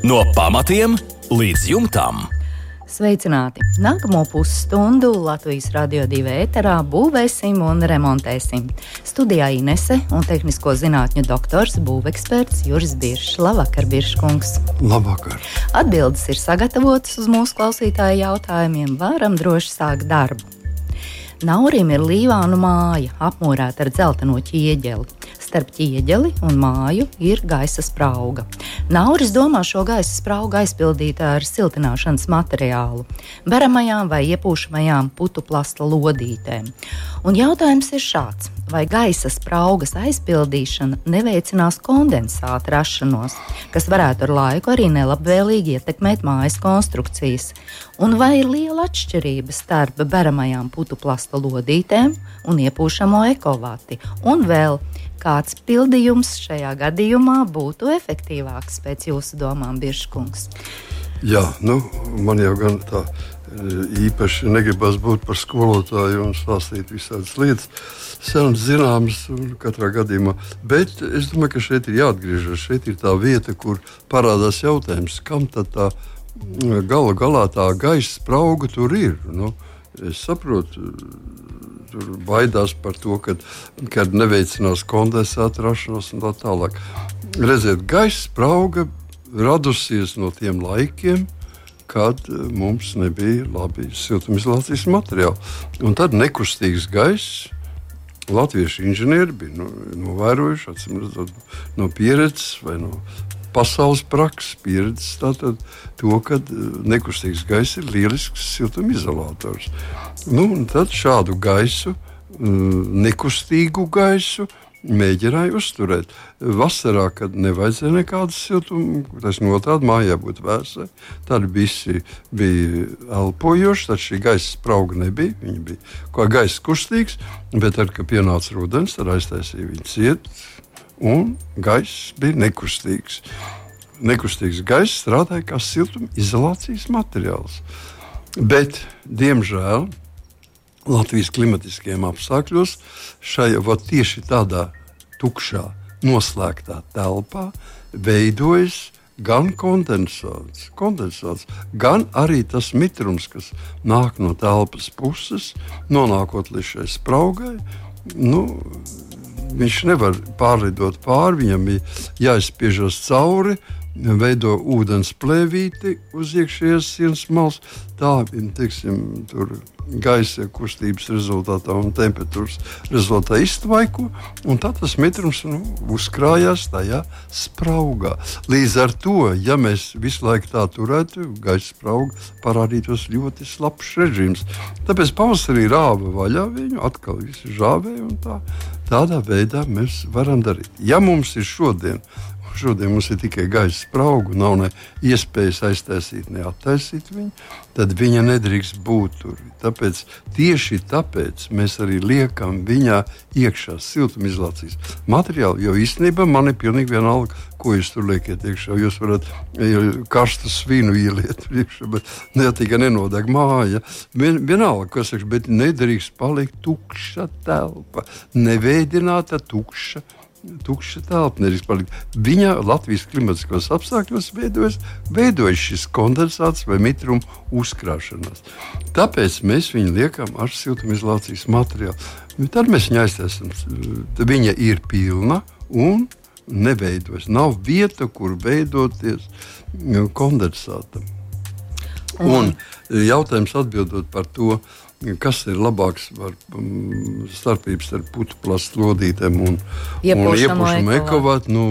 No pamatiem līdz jumtam. Sveicināti! Nākamo pusstundu Latvijas radio divi ēterā būvēsim un remontēsim. Studijā Inese un tehnisko zinātņu doktors, būveksperts Juris Biršs. Labvakar, Birškungs! Labvakar! Atbildes ir sagatavotas uz mūsu klausītāju jautājumiem. Varam droši sākt darbu. Naurim ir līvānu māja, apmūrēta ar dzelteno ķieģeli. Starp ķieģeli un māju ir gaisa sprauga. Nauris domā šo gaisa spraugu aizpildīt ar siltināšanas materiālu, beramajām vai iepūšamajām putu plasta lodītēm. Un jautājums ir šāds: vai gaisa spraugas aizpildīšana neveicinās kondensāta rašanos, kas varētu ar laiku arī nelabvēlīgi ietekmēt mājas konstrukcijas? Un vai ir liela atšķirība starp beramajām putu plasta lodītēm un iepūšamo ekovāti? Un vēl Kāds pildījums šajā gadījumā būtu efektīvāks pēc jūsu domām, Biržkungs? Jā, nu, man jau gan tā īpaši negribas būt par skolotāju un stāstīt visādas lietas. Senas zināmas, katrā gadījumā. Bet es domāju, ka šeit ir jāatgriežas. Šeit ir tā vieta, kur parādās jautājums, kam tad tā gala galā tā gaisa sprauga tur ir. Nu, es saprotu, tur baidās par to, ka, kad neveicinās kondensāta rašanos un tā tālāk. Redziet, gaisa sprauga radusies no tiem laikiem, kad eh, mums nebija labi siltumizolācijas materiāli. Un tad nekustīgs gaiss. Latviešu inženieri bija nu, novērojuši, atcīm, no pieredzes vai no pasaules prakses pieredzes, tātad to, ka eh, nekustīgs gaiss ir lielisks siltumizolātors. Nu, tad šādu gaisu, mm, nekustīgu gaisu, mēģināja uzturēt. Vasarā, kad nevajadzēja nekādas siltuma, tas notādi mājā būtu vēsai, tad visi bija elpojoši, tad šī gaisa sprauga nebija. Viņa bija kā gaisa kustīgs, bet tad, kad pienāca rudens, tad aiztaisīja viņu ciet, un gaiss bija nekustīgs. Nekustīgs gaiss strādāja kā siltumizolācijas materiāls. Bet, diemžēl, Latvijas klimatiskajiem apstākļos šajā tieši tādā tukšā, noslēgtā telpā veidojas gan kondensāts, kondensāts, gan arī tas mitrums, kas nāk no telpas puses, nonākot līdz šai spraugai. Nu, viņš nevar pārlidot pāri, viņam ir jāizspiežas cauri, veido ūdens plēvīti uz iekšējās sienas malas. Tā teiksim, tur gaisa kustības rezultātā un temperatūras rezultātā iztvaiko, un tad tas mitrums nu, uzkrājās tajā spraugā. Līdz ar to, ja mēs visu laiku tā turētu, gaisa sprauga parādītos ļoti slapjš režīms. Tāpēc pavasarī rāva vaļā viņu, atkal visu žāvēja un tā. Tādā veidā mēs varam darīt. Ja mums ir šodien šodien mums ir tikai gaisa sprauga, nav ne iespējas aiztaisīt, ne attaisīt viņu, tad viņa nedrīkst būt tur. Tāpēc, tieši tāpēc mēs arī liekam viņā iekšā siltumizolācijas materiālu. Jo īstenībā man ir pilnīgi vienalga, ko jūs tur liekat iekšā. Jūs varat karstu svinu ieliet iekšā, bet ne tikai nenodeg māja. Vien, vienalga, kas ir, bet nedrīkst palikt tukša telpa, neveidināta tukša telpa tukša telpa nedrīkst palikt. Viņa Latvijas klimatiskos apstākļos veidojas, veidojas šis kondensāts vai mitruma uzkrāšanās. Tāpēc mēs viņu liekam ar siltumizolācijas materiālu. Tad mēs viņu aiztaisām. Viņa ir pilna un neveidojas. Nav vieta, kur veidoties kondensātam. Un jautājums atbildot par to, Kas ir labāks par um, starpības starp putu plastu lodītēm un iepušamu ekovātu? Nu,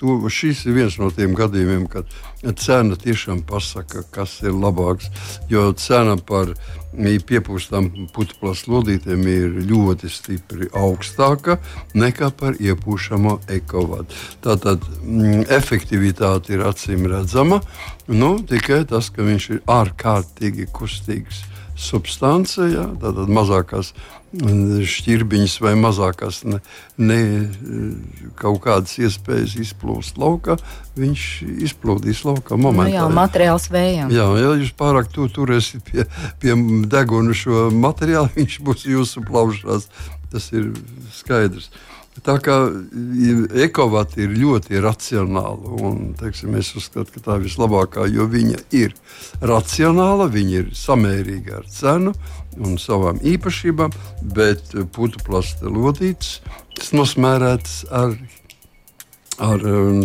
to, šis ir viens no tiem gadījumiem, kad cena tiešām pasaka, kas ir labāks. Jo cena par piepūstām putu plastu lodītēm ir ļoti stipri augstāka nekā par iepušamo ekovātu. Tātad mm, efektivitāte ir acīm redzama, nu, tikai tas, ka viņš ir ārkārtīgi kustīgs substance, jā, tātad mazākās mm, šķirbiņas vai mazākās ne, ne, kaut kādas iespējas izplūst laukā, viņš izplūdīs laukā momentā. Nu jā, materiāls vējām. Jā, ja jūs pārāk tu turēsiet pie, pie deguna šo materiālu, viņš būs jūsu plaušās. Tas ir skaidrs. Tā kā ekovati ir ļoti racionāla, un teiksim, es uzskatu, ka tā ir vislabākā, jo viņa ir racionāla, viņa ir samērīga ar cenu un savām īpašībām, bet putu plasta lodītes nosmērētas ar, ar um,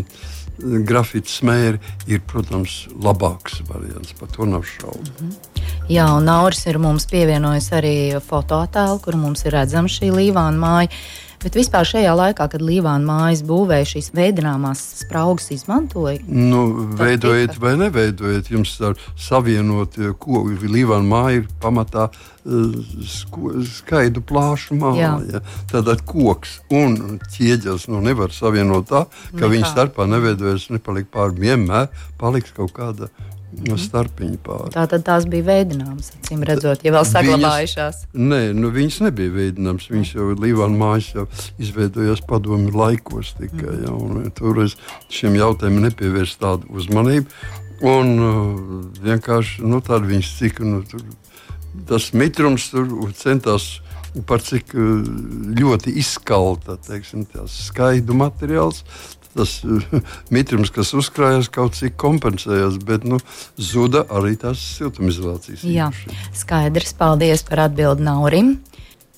grafita smēri, ir, protams, labāks variants, par to nav šaubu. Mm -hmm. Jā, un Nauris ir mums pievienojis arī fotoattēlu, kur mums ir redzama šī līvāna māja. Bet vispār šajā laikā, kad Līvāna mājas būvēja šīs veidināmās spraugas, izmantoja. Nu, veidojiet vai neveidojiet, jums ir savienot, ko Līvāna māja ir pamatā eh, skaidu plāšu māja. Ja? Tātad koks un ķieģelis nu, nevar savienot tā, ka Nekā. viņi starpā neveidojas, nepaliek pār vienmēr, paliks kaut kāda no starpiņa pāri. Tā tad tās bija veidojāmas, acīm redzot, ja vēl saglabājušās. Viņas, nē, nu, viņas nebija veidojāmas. Viņas jau Līvāna mājas jau izveidojās padomju laikos tikai. Ja, un, toreiz šiem jautājumiem nepievērst tādu uzmanību. Un uh, vienkārši nu, tādu viņas cik nu, tur, tas mitrums tur centās par cik uh, ļoti izkalta, teiksim, skaidu materiāls tas mitrums, kas uzkrājas, kaut cik kompensējas, bet nu, zuda arī tās siltumizolācijas. Jā, skaidrs. Paldies par atbildi Naurim.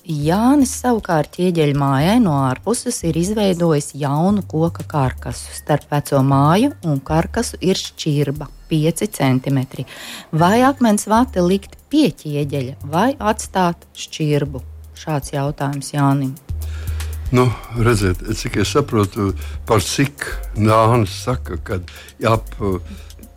Jānis savukārt ķieģeļa mājai no ārpuses ir izveidojis jaunu koka karkasu. Starp veco māju un karkasu ir šķirba 5 cm. Vai akmens vati likt pie ķieģeļa vai atstāt šķirbu? Šāds jautājums Jānim. Nu, redziet, cik es saprotu, par cik Nānis saka, ka ap,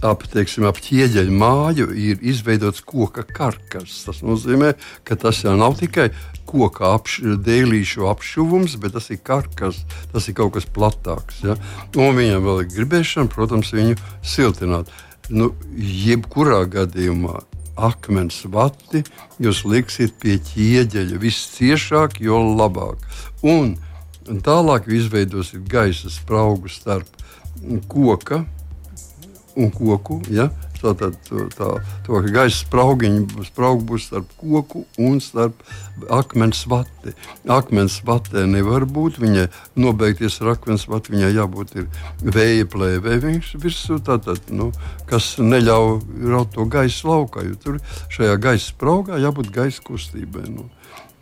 ap, teiksim, ap ķieģeļa māju ir izveidots koka karkas. Tas nozīmē, ka tas jau nav tikai koka apš, dēlīšu apšuvums, bet tas ir karkas, tas ir kaut kas platāks. Ja? Un viņam vēl ir gribēšana, protams, viņu siltināt. Nu, jebkurā gadījumā akmens vati jūs liksiet pie ķieģeļa visciešāk, jo labāk. Un Un tālāk izveidosiet gaisa spraugu starp koka un koku. Ja? Tātad tā, tā, tā gaisa spraugiņa spraug būs starp koku un starp akmens vati. Akmens vatē nevar būt. Viņai nobeigties ar akmens vati, viņai jābūt vēja plēvē virsū, tātad, nu, kas neļauj raut to gaisa laukā. Tur šajā gaisa spraugā jābūt gaisa kustībai. Nu.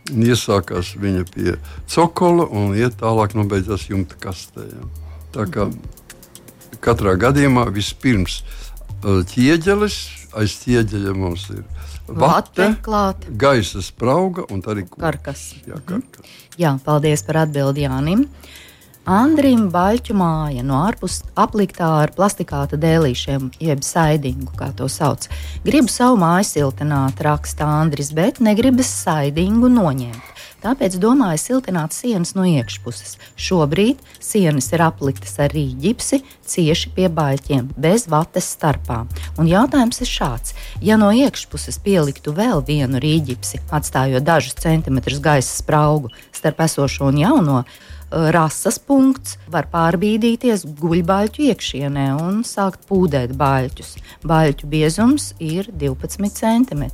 Iesākās viņa pie cokola un iet tālāk, nobeidzās jumta kastē. Ja. Tā kā katrā gadījumā vispirms uh, ķieģelis, aiz ķieģeļa mums ir vate, vate gaisa sprauga un arī karkas. Jā, karkas. Jā, paldies par atbildi Jānim. Uh, Andrim Baļķu māja no ārpus apliktā ar plastikāta dēlīšiem, jeb saidingu, kā to sauc. Gribu savu māju siltināt, raksta Andris, bet negribas saidingu noņemt. Tāpēc domāju siltināt sienas no iekšpuses. Šobrīd sienas ir apliktas ar rīģipsi, cieši pie baļķiem, bez vates starpām. Un jautājums ir šāds: ja no iekšpuses pieliktu vēl vienu rīģipsi, atstājot dažus centimetrus gaisa spraugu starp esošo un jauno, rases punkts var pārbīdīties guļbaļķu iekšienē un sākt pūdēt baļķus. Baļķu biezums ir 12 cm.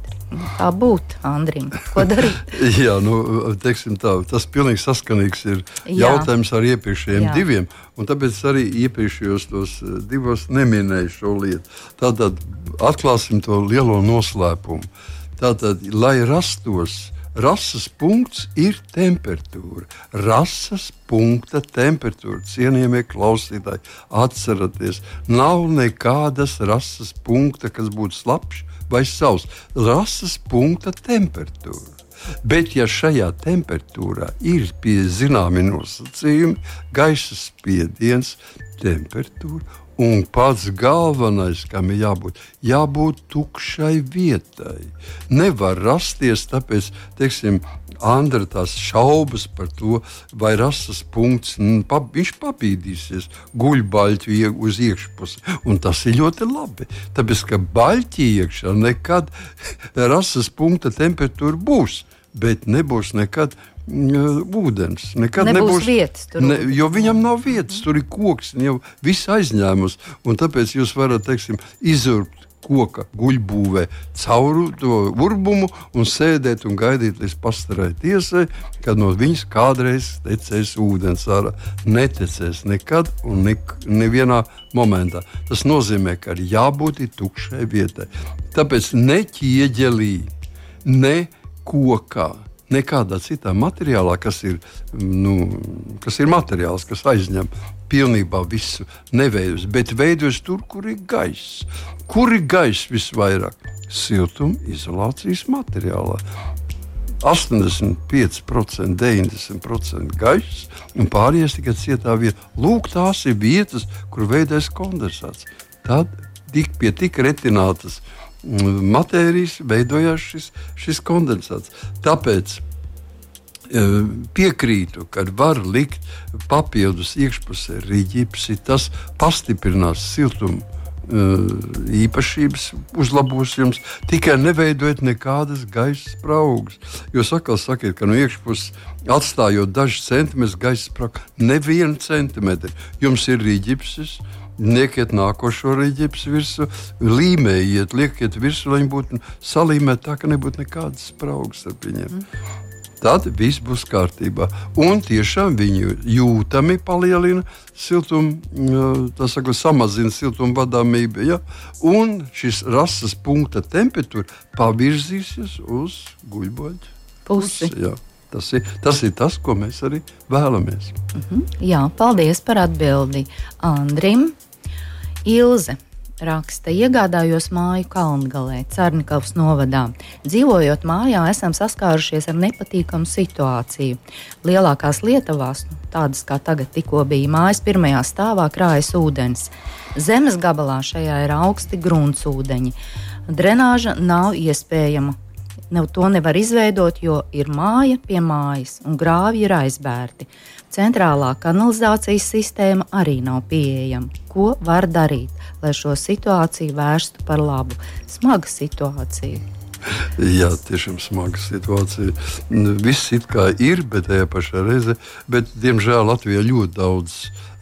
Kā būt Andrim? Ko darīt? Jā, nu, tā, tas pilnīgi saskanīgs ir Jā. jautājums ar iepriekšējiem Jā. diviem. Tāpēc arī iepriekšējos tos eh, divos neminēju šo lietu. Tātad atklāsim to lielo noslēpumu. Tātad, lai rastos Rases punkts ir temperatūra. Rases punkta temperatūra, cienījamie klausītāji, atcerieties, nav nekādas rases punkta, kas būtu slapjš vai savs. Rases punkta temperatūra. Bet, ja šajā temperatūrā ir zināmi nosacījumi, gaisa spiediens, temperatūra Un pats galvenais, kam ir jābūt, jābūt tukšai vietai. Nevar rasties tāpēc, teiksim, Andra tās šaubas par to, vai rases punkts, pap, viņš papīdīsies guļbaļķu uz iekšpusi. Un tas ir ļoti labi. Tāpēc, ka baļķī iekšā nekad rases punkta temperatūra būs, bet nebūs nekad ūdens. Nekad nebūs, nebūs vietas tur. Ne, jo viņam nav vietas, tur ir koks, jau viss aizņēmus. Tāpēc jūs varat teiksim, izurbt koka guļbūvē cauri to urbumu un sēdēt un gaidīt līdz pastarai tiesai, kad no viņas kādreiz tecēs ūdens ārā. Netecēs nekad un ne, nevienā momentā. Tas nozīmē, ka ir jābūt tukšai vietai. Tāpēc ne ķieģelī, ne kokā nekādā citā materiālā, kas ir, nu, kas ir materiāls, kas aizņem pilnībā visu neveidus, bet veidojas tur, kur ir gaiss. Kur ir gaiss visvairāk? Siltumizolācijas materiālā. 85%, 90% gaiss, un pārējais tikai cietā vietā. Lūk, tās ir vietas, kur veidojas kondensāts. Tad tik pie tik retinātas uh, matērijas veidojās šis, šis kondensāts. Tāpēc e, piekrītu, ka var likt papildus iekšpusē rīķipsi, tas pastiprinās siltumu. E, īpašības uzlabos jums, tikai neveidojiet nekādas gaisa spraugas. Jo sakot, sakiet, ka no iekšpuses atstājot dažus centimetrus gaisa spraugu, nevienu centimetru jums ir rīķipsis, Liekiet nākošo reģips virsū, līmējiet, liekiet virsū, lai viņi būtu salīmēti tā, ka nebūtu nekādas spraugas ar viņiem. Mm. Tad viss būs kārtībā. Un tiešām viņi jūtami palielina siltumu, saka, samazina siltumu vadāmību. Ja? Un šis rases punkta temperatūra pavirzīsies uz guļboļu pusi. pusi ja. Tas ir, tas ir tas, ko mēs arī vēlamies. Uh mhm. -huh. Jā, paldies par atbildi Andrim. Ilze raksta, iegādājos māju Kalngalē, Cārnikavas novadā. Dzīvojot mājā, esam saskārušies ar nepatīkamu situāciju. Lielākās lietavās, nu, tādas kā tagad tikko bija mājas pirmajā stāvā, krājas ūdens. Zemes gabalā šajā ir augsti gruntsūdeņi. Drenāža nav iespējama ne, to nevar izveidot, jo ir māja pie mājas un grāvi ir aizbērti. Centrālā kanalizācijas sistēma arī nav pieejama. Ko var darīt, lai šo situāciju vērstu par labu? Smaga situācija. Jā, tiešām smaga situācija. Viss it kā ir, bet tajā pašā reizē, bet diemžēl Latvijā ļoti daudz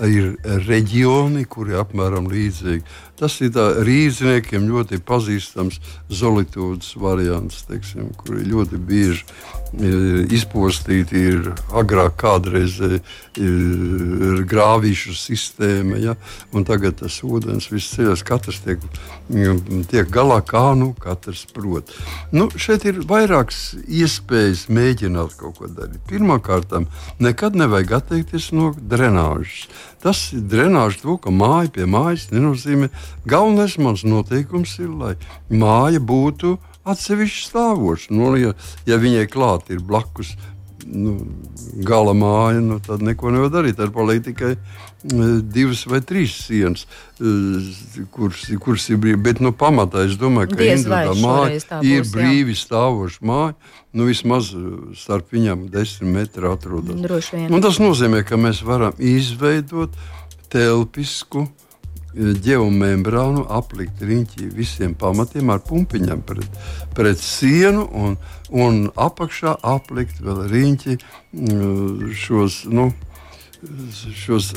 ir reģioni, kuri apmēram līdzīgi. Tas ir rīzniekiem ļoti pazīstams zolītūdas variants, teiksim, kur ir ļoti bieži izpostīti ir agrāk kādreiz ir grāvīšu sistēma, ja, un tagad tas ūdens viss ceļas, katrs tiek, tiek galā, kā nu katrs prot. Nu, šeit ir vairākas iespējas mēģināt kaut ko darīt. Pirmkārt, nekad nevajag atteikties no drenāžas. Tas ir drenāža to, ka māja pie mājas nenozīmē. Galvenais mans noteikums ir, lai māja būtu atsevišķi stāvoša. Nu, ja, ja viņai klāt ir blakus nu, gala māja, nu, tad neko nevar darīt. Tad paliek tikai divas vai trīs sienas, uh, kuras, kuras ir brīvas. Bet nu, pamatā es domāju, ka individuālā māja ir brīvi stāvoša māja. Nu, vismaz starp viņām desmit metri atrodas. Tas nozīmē, ka mēs varam izveidot telpisku ģeomembrānu aplikt riņķī visiem pamatiem ar pumpiņām pret, pret sienu un, un apakšā aplikt vēl riņķi mm, šos. Nu, šos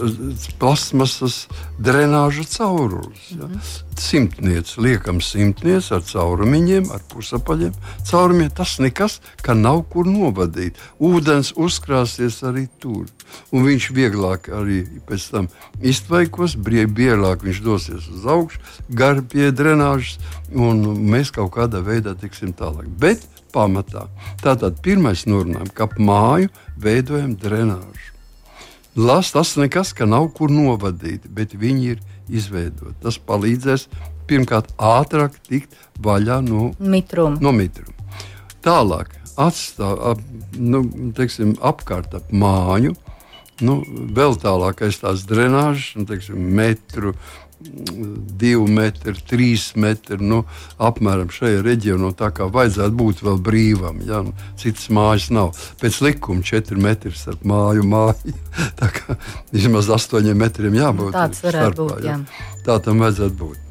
plasmasas drenāžu caurumus. Ja. -hmm. Simtnieks, liekam, simtnieks ar caurumiņiem, ar pusapaļiem caurumiem. Tas nekas, ka nav kur novadīt. Ūdens uzkrāsies arī tur. Un viņš vieglāk arī pēc tam iztvaikos, vieglāk viņš dosies uz augšu, gar pie drenāžas, un mēs kaut kādā veidā tiksim tālāk. Bet pamatā tātad pirmais norunājums, ka ap māju veidojam drenāžu. Las, tas nekas, ka nav kur novadīt, bet viņi ir izveidoti. Tas palīdzēs pirmkārt ātrāk tikt vaļā no mitruma. No mitruma. Tālāk atstāv, ap, nu, teiksim, apkārt ap māju. Nu, vēl tālāk aiz tās drenāžas, nu, teiksim, metru, divi metri, trīs metri. Nu, apmēram šajā reģionā tā kā vajadzētu būt vēl brīvam. Ja? Nu, citas mājas nav. Pēc likuma četri metri starp māju un māju. tā kā vismaz astoņiem metriem jābūt. Tāds varētu starpā, būt. Jā. Jā. Tā tam vajadzētu būt.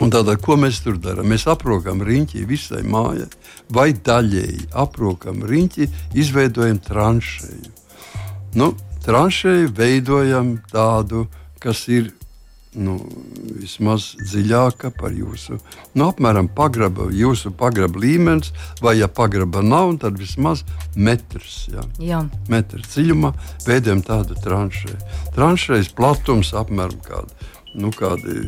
Un tādā, ko mēs tur darām? Mēs aprokam riņķi visai mājai, vai daļēji aprokam riņķi, izveidojam tranšēju. Nu, tranšēju veidojam tādu, kas ir nu, vismaz dziļāka par jūsu, nu, apmēram pagraba, jūsu pagraba līmenis, vai, ja pagraba nav, tad vismaz metrs. Ja? Jā. Metrs dziļumā veidojam tādu tranšēju. Tranšējas platums apmēram kādi, nu, kādi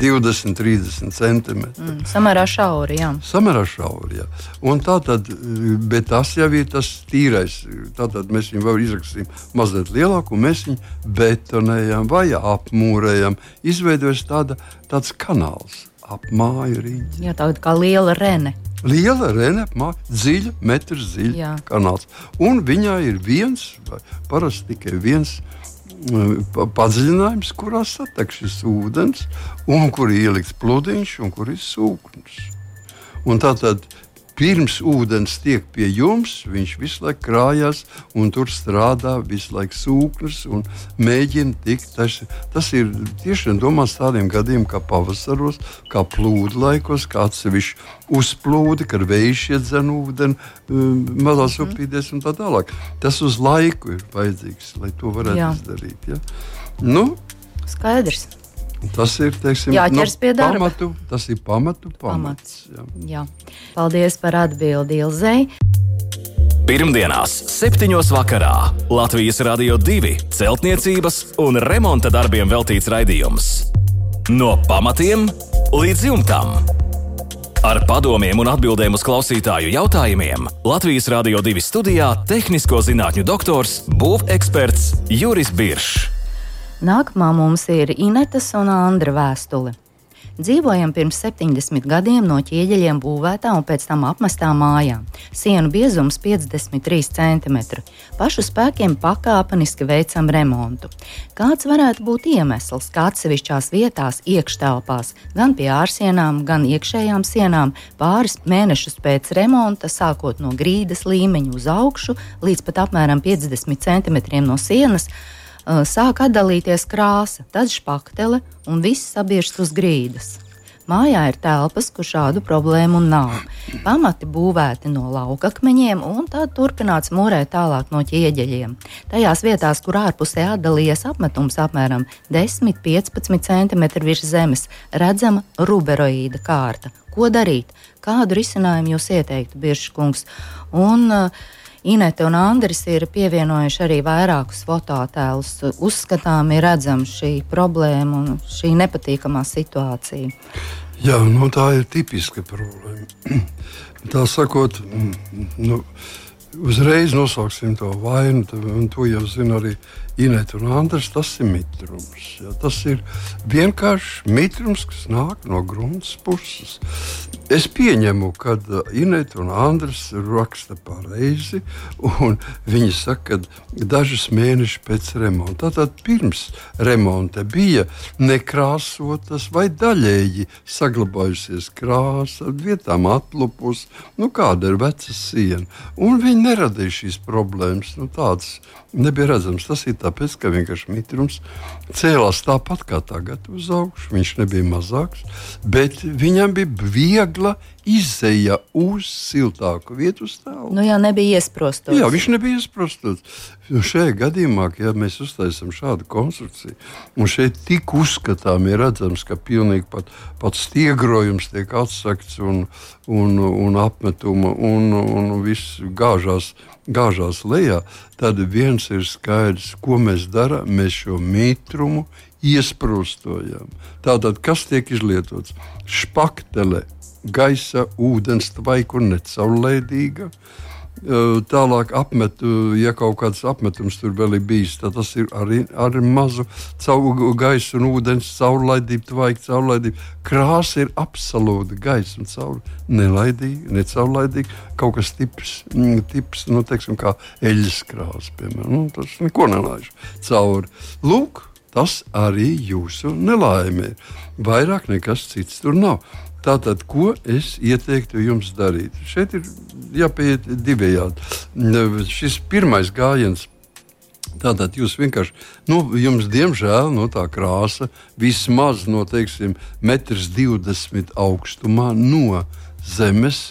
20, 30 centimetri. Mm, samērā šauri. Jā. Samērā šauri. Jā. Tā tad, bet tas jau ir tas tīrais. Tātad mēs viņu vēl izrakstījām mazliet lielāku, un mēs viņu betonējam vai apmūrējam. Izveidojas tāda, tāds kanāls ap māju rīķi. Jā, tāda kā liela rene. Liela rene, dziļa, metrs dziļa kanāls. Un viņā ir viens, parasti tikai viens padziļinājums, kurā satiek šis ūdens, un kur ir ielikts pludiņš, un kur ir sūknis. Un tātad pirms ūdens tiek pie jums, viņš visu laiku krājās un tur strādā, visu laiku sūknis un mēģina tikt. Tas, tas ir tieši domāts tādiem gadiem kā pavasaros, kā plūdu laikos, kā atsevišķi uzplūdi, kad vējš iedzen ūdeni mazās mm. upīdēs un tā tālāk. Tas uz laiku ir vajadzīgs, lai to varētu Jā. izdarīt. Ja? Nu, Skaidrs. Tas ir teiksim, jāķers nu, pie darba. Pamatu, tas ir pamatu pamats. Jā. Jā. Paldies par atbildi Ilzei. Pirmdienās, 7. vakarā Latvijas Rādio 2 celtniecības un remonta darbiem veltīts raidījums. No pamatiem līdz jumtam. Ar padomiem un atbildēm uz klausītāju jautājumiem Latvijas Rādio 2 studijā - tehnisko zinātņu doktors, būveksperts Juris Biršs. Nākamā mums ir Inetas un Andra vēstule. Dzīvojam pirms 70 gadiem no ķieģeļiem būvētā un pēc tam apmestā mājā. Sienu biezums 53 cm. Pašu spēkiem pakāpeniski veicam remontu. Kāds varētu būt iemesls, ka atsevišķās vietās, iekštelpās, gan pie ārsienām, gan iekšējām sienām, pāris mēnešus pēc remonta, sākot no grīdas līmeņa uz augšu līdz pat apmēram 50 cm no sienas, sāk atdalīties krāsa, tad špaktele un viss sabiežs uz grīdas. Mājā ir telpas, kur šādu problēmu nav. Pamati būvēti no laukakmeņiem, un tad turpināts mūrēt tālāk no ķieģeļiem. Tajās vietās, kur ārpusē atdalījies apmetums apmēram 10-15 cm virs zemes, redzama ruberoīda kārta. Ko darīt? Kādu risinājumu jūs ieteiktu, Biržkungs? Un, uh, Inete un Andris ir pievienojuši arī vairākus fototēlus. Uzskatām, ir redzama šī problēma un šī nepatīkamā situācija. Jā, nu, tā ir tipiska problēma. Tā sakot, nu, uzreiz nosauksim to vainu, un to jau zina arī Inēta un Andris. Tas ir mitrums. Ja? Tas ir vienkārši mitrums, kas nāk no grunts puses. Es pieņemu, ka uh, Inēta un Andris raksta pareizi, un viņi saka, ka dažus mēnešus pēc remonta, tātad pirms remonta, bija nekrāsotas vai daļēji saglabājusies krāsa, vietām atlupus, nu kāda ir veca siena. Un viņi neradīja šīs problēmas. Nu, tādas nebija redzamas. Tas ir tāpēc, ka vienkārši mitrums cēlās tāpat kā tagad uz augšu. Viņš nebija mazāks, bet viņam bija viegla izēja uz siltāku vietu stāvu. Nu, jā, nebija iesprostots. Jā, viņš nebija iesprostots. Šajā gadījumā, ja mēs uztaisām šādu konstrukciju, un šeit tik uzskatām, ir redzams, ka pilnīgi pat, pat stiegrojums tiek atsakts un, un, un apmetuma un, un viss gāžās, gāžās lejā, tad viens ir skaidrs, ko mēs darām. Mēs šo mitrumu iesprostojam. Tātad, kas tiek izlietots? Špaktele gaisa, ūdens tvaiku necaurlaidīga. Tālāk, apmet, ja kaut kāds apmetums tur vēl ir bijis, tad tas ir arī ar mazu gaisa un ūdens caurlaidību, tvaika caurlaidību. Krāsa ir absolūti gaisa un caur, nelaidīga, necaurlaidīga. Kaut kas tips, mm, tips nu, teiksim, kā eļļas krāsa, piemēram. Nu, tas neko nelaiž cauri. Lūk, tas arī jūsu nelaime ir. Vairāk nekas cits tur nav. Tātad, ko es ieteiktu jums darīt? Šeit ir jāpieiet divējādi. Šis pirmais gājiens. Tātad jūs vienkārši, nu, jums diemžēl no tā krāsa vismaz no, teiksim, 1,20 m augstumā no zemes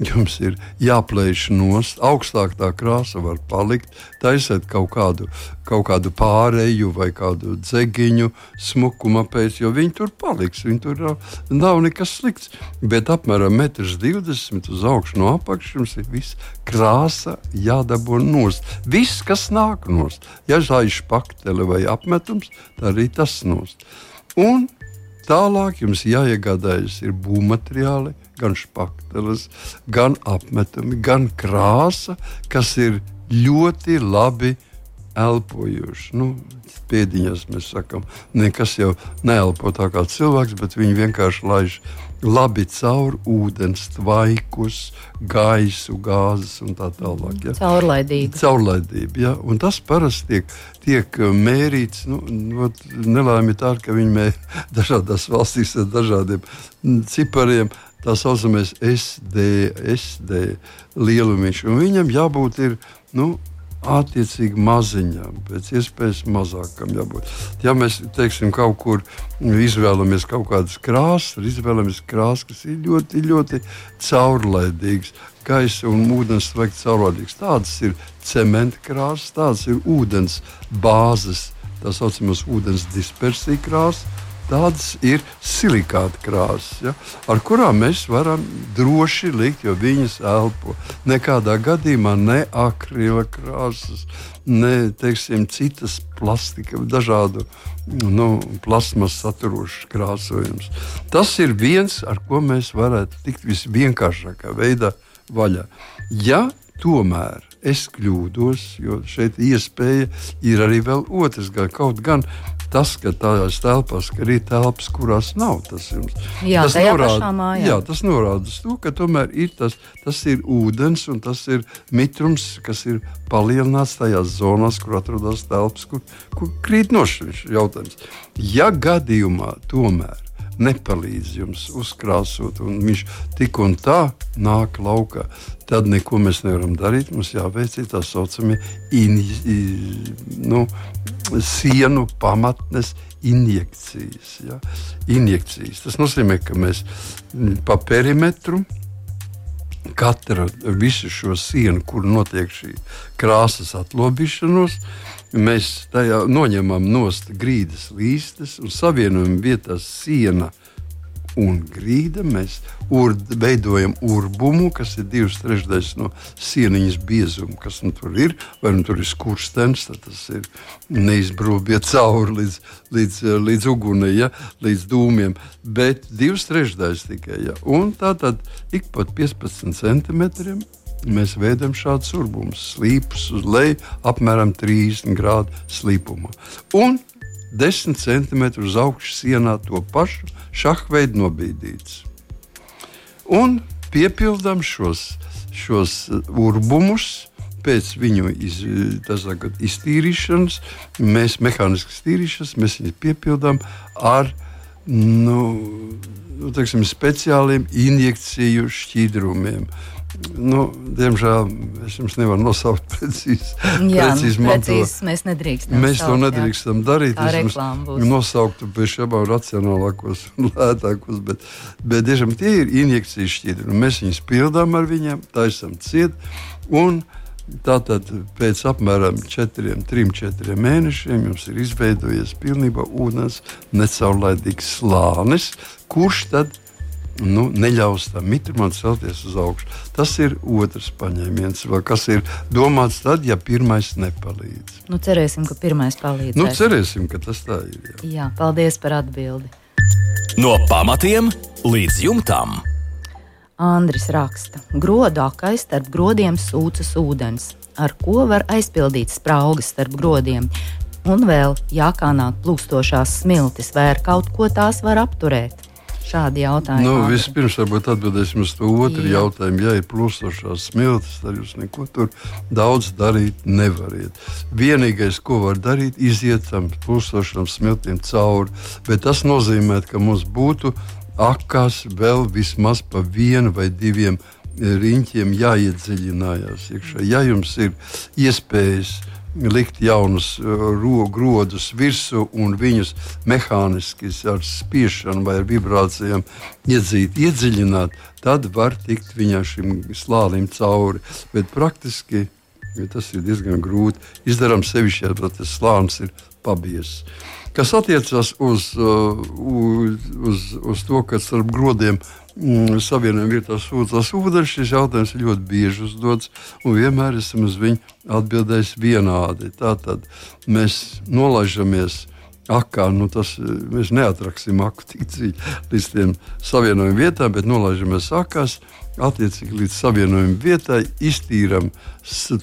jums ir jāplēš nost, augstāk tā krāsa var palikt, taisēt kaut kādu, kaut kādu pāreju vai kādu dzegiņu, smukuma pēc, jo viņi tur paliks. Viņi tur nav, nav nekas slikts. Bet apmēram 1,20 m uz augšu no apakšas jums ir viss krāsa jādabū nost. Viss, kas nāk nost, ja zāģis paktele vai apmetums, tad arī tas nost. Un Tālāk jums jāiegādājas ir būvmateriāli, gan spakteles, gan apmetumi, gan krāsa, kas ir ļoti labi elpojoši. Nu, pēdiņās mēs sakām, nekas jau neelpo tā kā cilvēks, bet viņi vienkārši laiž labi caur ūdens, tvaikus, gaisu, gāzes un tā tālāk. Ja. Caurlaidība. Caurlaidība, ja. Un tas parasti tiek, tiek uh, mērīts, nu, nelaime tā, ka viņi mēr dažādās valstīs ar dažādiem cipariem. Tā saucamais SD, SD lielumiņš. Un viņam jābūt ir, nu, attiecīgi maziņām, pēc iespējas mazākam jābūt. Ja mēs teiksim, kaut kur izvēlamies kaut kādas krāsas, tad izvēlamies krāsas, kas ir ļoti, ļoti caurlaidīgas. Gaisa un ūdens vajag caurlaidīgas. Tādas ir cementa krāsas, tādas ir ūdens bāzes, tā saucamās ūdens dispersija krāsas tādas ir silikāta krāsas, ja, ar kurām mēs varam droši likt, jo viņas elpo. Nekādā gadījumā ne akrila krāsas, ne teiksim, citas plastika, dažādu nu, plasmas saturošas krāsojums. Tas ir viens, ar ko mēs varētu tikt visvienkāršākā veidā vaļā. Ja tomēr es kļūdos, jo šeit iespēja ir arī vēl otrs, gan kaut gan tas, ka tādās telpās ka ir telpas, kurās nav tas jums. Jā, tas norāda, jā, tas norāda to, ka tomēr ir tas, tas ir ūdens un tas ir mitrums, kas ir palielināts tajās zonās, kur atrodas telpas, kur, kur krīt nošķirts jautājums. Ja gadījumā tomēr nepalīdz jums uzkrāsot, un viņš tik un tā nāk laukā. Tad neko mēs nevaram darīt. Mums jāveic tā saucamie in, nu, sienu pamatnes injekcijas, ja? injekcijas. Tas nozīmē, ka mēs pa perimetru katra visu šo sienu, kur notiek šī krāsas atlobīšanos, mēs tajā noņemam nost grīdas līstes un savienojam vietās siena un grīda. Mēs ur, veidojam urbumu, kas ir divas trešdaļas no sieniņas biezuma, kas nu tur ir. Vai nu tur ir skurstenis, tad tas ir neizbrūbiet cauri līdz, līdz, līdz ugunai, ja, līdz dūmiem. Bet divas trešdaļas tikai. Ja. Un tā tad ik pat 15 centimetriem mēs veidojam šādus urbumus, slīpus uz leju, apmēram 30 grādu slīpumā. Un 10 centimetrus uz augšu sienā to pašu šahveidu nobīdīts. Un piepildām šos, šos urbumus. Pēc viņu iz, sakot, iztīrīšanas, mēs mehāniski iztīrīšanas, mēs viņus piepildām ar nu, nu, teiksim, speciāliem injekciju šķidrumiem. Nu, diemžēl es jums nevaru nosaukt precīzi. Jā, precīzi precīzi mēs nedrīkstam. Mēs to nedrīkstam jā. darīt. Es nosauktu pēc šabām racionālākos un lētākos, bet, bet tiešām tie ir injekcijas šķidri. Mēs viņus pildām ar viņiem, taisam ciet. Un Tātad pēc apmēram 3-4 mēnešiem jums ir izveidojies pilnībā ūdens necaurlaidīgs slānis, kurš tad nu, neļaus tam mitrumam celties uz augšu. Tas ir otrs paņēmiens, kas ir domāts tad, ja pirmais nepalīdz. Nu, cerēsim, ka pirmais palīdz. Nu, cerēsim, ka tas tā ir. Jā, jā paldies par atbildi. No pamatiem līdz jumtam. Andris raksta, ka grodākai starp grodiem sūcas ūdens, ar ko var aizpildīt spraugas starp grodiem. Un vēl jākānāk plūstošās smiltis, vai ar kaut ko tās var apturēt šādi jautājumi. Nu, vispirms varbūt atbildēsim uz to otru Jā. jautājumu. Ja ir plūstošās smiltis, tad jūs neko tur daudz darīt nevariet. Vienīgais, ko var darīt, ir iziet tam plūstošām smiltīm cauri. Bet tas nozīmē, ka mums būtu akās vēl vismaz pa vienu vai diviem riņķiem jāiedziļinājās iekšā. Ja jums ir iespējas likt jaunus uh, grodus virsū un viņus mehāniski ar spiešanu vai ar vibrācijām iedzīt, iedziļināt, tad var tikt viņam šim slānim cauri. Bet praktiski ja tas ir diezgan grūti izdarāms, sevišķi, ja tas slānis ir pabiezs. Kas attiecas uz, uh, uz, uz, uz to, ka starp grodiem mm, savienojuma vietā sūdzas ūdens, šis jautājums ir ļoti bieži uzdots, un vienmēr esam uz viņu atbildējis vienādi. Tātad mēs nolaižamies akā, nu tas, mēs neatraksim aku dziļi līdz tiem savienojuma vietām, bet nolaižamies akās. Attiecīgi līdz savienojuma vietai iztīram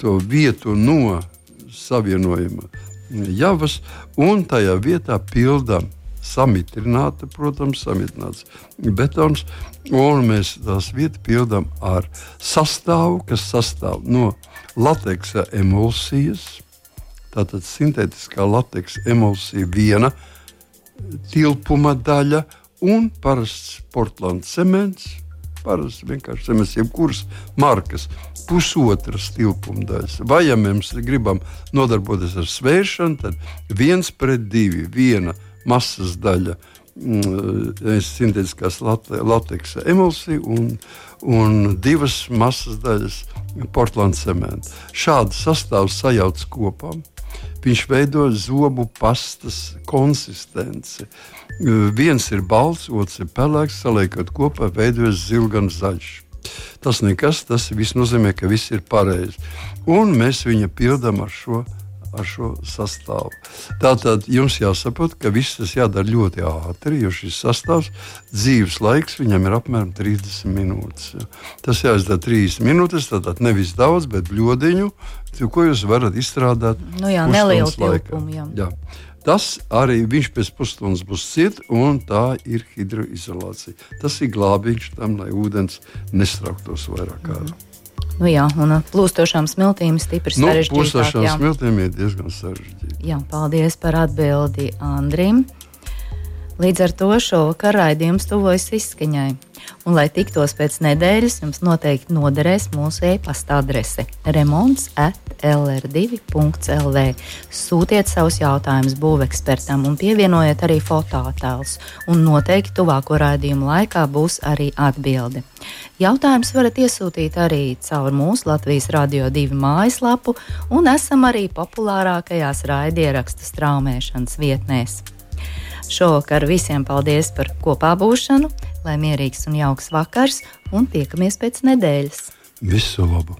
to vietu no savienojuma javas, un tajā vietā pildām samitrināta, protams, samitrināts betons, un mēs tās vietas pildām ar sastāvu, kas sastāv no lateksa emulsijas. Tātad sintētiskā lateksa emulsija viena tilpuma daļa un parasts portlands cements. Parasti vienkārši cements, jebkuras markas pusotras tilpuma daļas. Vai ja mēs gribam nodarboties ar svēršanu, tad viens pret divi, viena masas daļa mm, sintētiskās lateksa emulsija un, un divas masas daļas porcelāna cementa. Šādu sastāvu sajauc kopā. Viņš veido zobu pastas konsistenci. Viens ir balts, otrs ir pelēks, saliekot kopā, veidojas zilgans zaļš. Tas nekas, tas viss nozīmē, ka viss ir pareizi. Un mēs viņu pildām ar šo, ar šo sastāvu. Tātad jums jāsaprot, ka viss tas jādara ļoti ātri, jo šis sastāvs dzīves laiks viņam ir apmēram 30 minūtes. Tas jāizdara 30 minūtes, tātad nevis daudz, bet bļodiņu, ko jūs varat izstrādāt. Nu jā, nelielu tilpumu. Jā. Jā. Tas arī viņš pēc pusstundas būs ciet, un tā ir hidroizolācija. Tas ir glābiņš tam, lai ūdens nestrauktos vairāk. Mm -hmm. Nu jā, un plūstošām smiltīm stipri nu, sarežģītāk. Plūstošām smiltīm ir diezgan sarežģīti. Jā, paldies par atbildi Andrim. Līdz ar to šovakar raidījums tuvojas izskaņai. Un, lai tiktos pēc nedēļas, jums noteikti noderēs mūsu e-pasta adrese remonds at lr2.lv. Sūtiet savus jautājumus būvekspertam un pievienojiet arī fotoattēlus. Un noteikti tuvāko raidījumu laikā būs arī atbilde. Jautājums varat iesūtīt arī caur mūsu Latvijas Radio 2 mājaslapu, un esam arī populārākajās raidierakstu straumēšanas vietnēs. Šovakar visiem paldies par kopā būšanu, lai mierīgs un jauks vakars, un tiekamies pēc nedēļas. Visu labu!